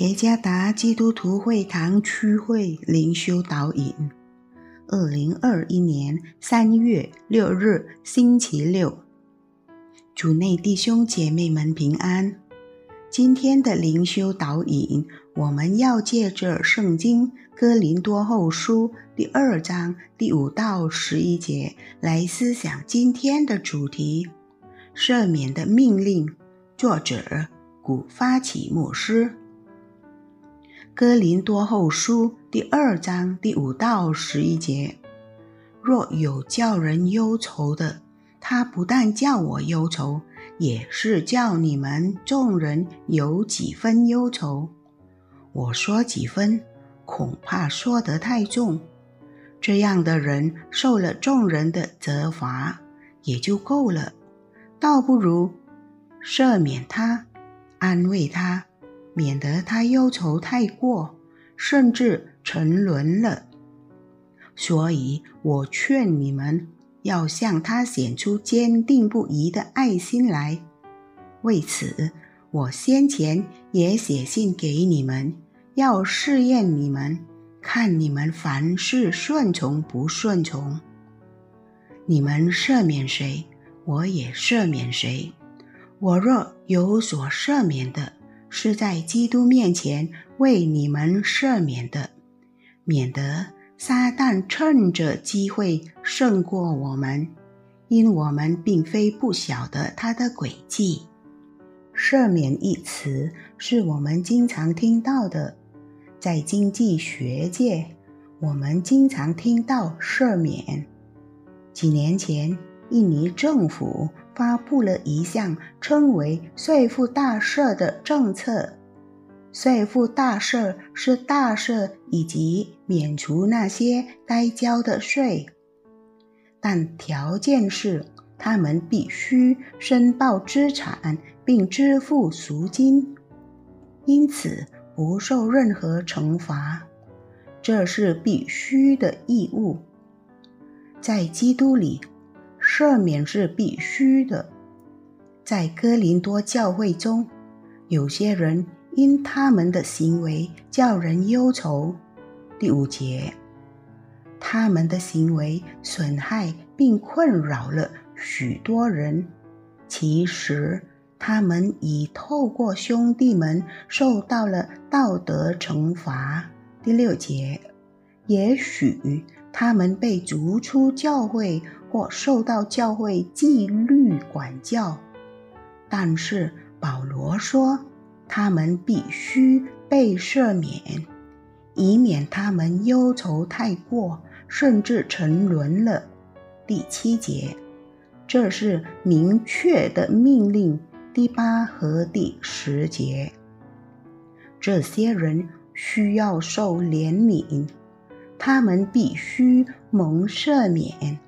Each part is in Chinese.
耶加达基督徒会堂区会灵修导引，二零二一年三月六日星期六，主内弟兄姐妹们平安。今天的灵修导引，我们要借着圣经哥林多后书第二章第五到十一节来思想今天的主题：赦免的命令。作者古发起牧师。哥林多后书第二章第五到十一节：若有叫人忧愁的，他不但叫我忧愁，也是叫你们众人有几分忧愁。我说几分，恐怕说得太重。这样的人受了众人的责罚，也就够了，倒不如赦免他，安慰他。免得他忧愁太过，甚至沉沦了。所以我劝你们要向他显出坚定不移的爱心来。为此，我先前也写信给你们，要试验你们，看你们凡事顺从不顺从。你们赦免谁，我也赦免谁。我若有所赦免的，是在基督面前为你们赦免的，免得撒旦趁着机会胜过我们，因我们并非不晓得他的诡计。赦免一词是我们经常听到的，在经济学界，我们经常听到赦免。几年前，印尼政府。发布了一项称为“税负大赦”的政策。税负大赦是大赦以及免除那些该交的税，但条件是他们必须申报资产并支付赎金，因此不受任何惩罚。这是必须的义务，在基督里。赦免是必须的。在哥林多教会中，有些人因他们的行为叫人忧愁。第五节，他们的行为损害并困扰了许多人。其实，他们已透过兄弟们受到了道德惩罚。第六节，也许他们被逐出教会。或受到教会纪律管教，但是保罗说，他们必须被赦免，以免他们忧愁太过，甚至沉沦了。第七节，这是明确的命令。第八和第十节，这些人需要受怜悯，他们必须蒙赦免。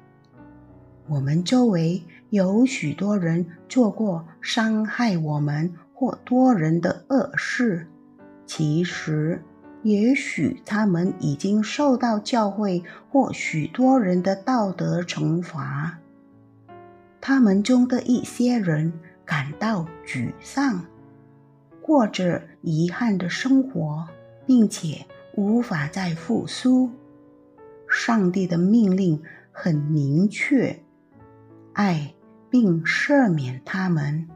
我们周围有许多人做过伤害我们或多人的恶事，其实，也许他们已经受到教会或许多人的道德惩罚。他们中的一些人感到沮丧，过着遗憾的生活，并且无法再复苏。上帝的命令很明确。爱并赦免他们，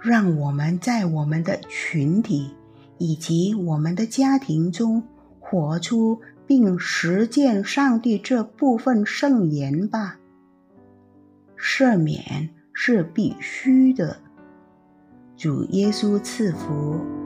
让我们在我们的群体以及我们的家庭中活出并实践上帝这部分圣言吧。赦免是必须的。主耶稣赐福。